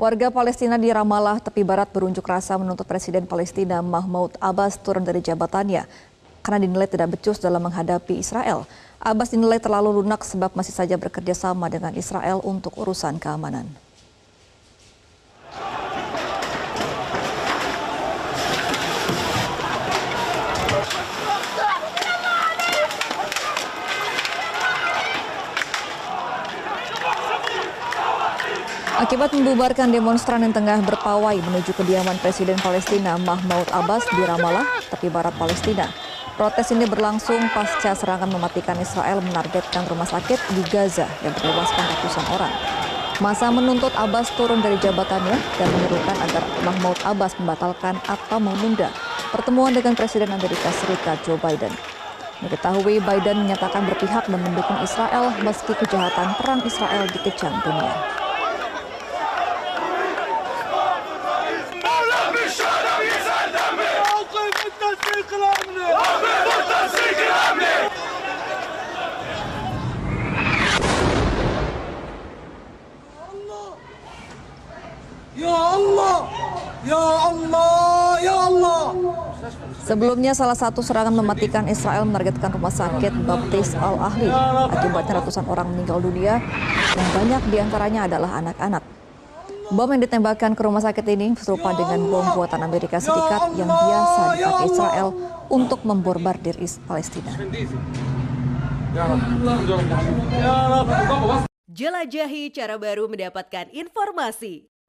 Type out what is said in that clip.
Warga Palestina di Ramallah, tepi barat berunjuk rasa menuntut Presiden Palestina Mahmud Abbas turun dari jabatannya karena dinilai tidak becus dalam menghadapi Israel. Abbas dinilai terlalu lunak sebab masih saja bekerja sama dengan Israel untuk urusan keamanan. Akibat membubarkan demonstran yang tengah berpawai menuju kediaman Presiden Palestina Mahmud Abbas di Ramallah, tepi barat Palestina. Protes ini berlangsung pasca serangan mematikan Israel menargetkan rumah sakit di Gaza yang menewaskan ratusan orang. Masa menuntut Abbas turun dari jabatannya dan menyerukan agar Mahmud Abbas membatalkan atau menunda pertemuan dengan Presiden Amerika Serikat Joe Biden. Diketahui Biden menyatakan berpihak dan mendukung Israel meski kejahatan perang Israel dikecam dunia. Ya Allah, Ya Allah, Ya Allah. Sebelumnya salah satu serangan mematikan Israel menargetkan rumah sakit Baptis Al-Ahli. Akibatnya ratusan orang meninggal dunia dan banyak di antaranya adalah anak-anak. Bom yang ditembakkan ke rumah sakit ini serupa ya dengan bom buatan Amerika ya Serikat yang biasa ya dipakai Israel untuk memborbardir Palestina. Jelajahi cara baru mendapatkan informasi.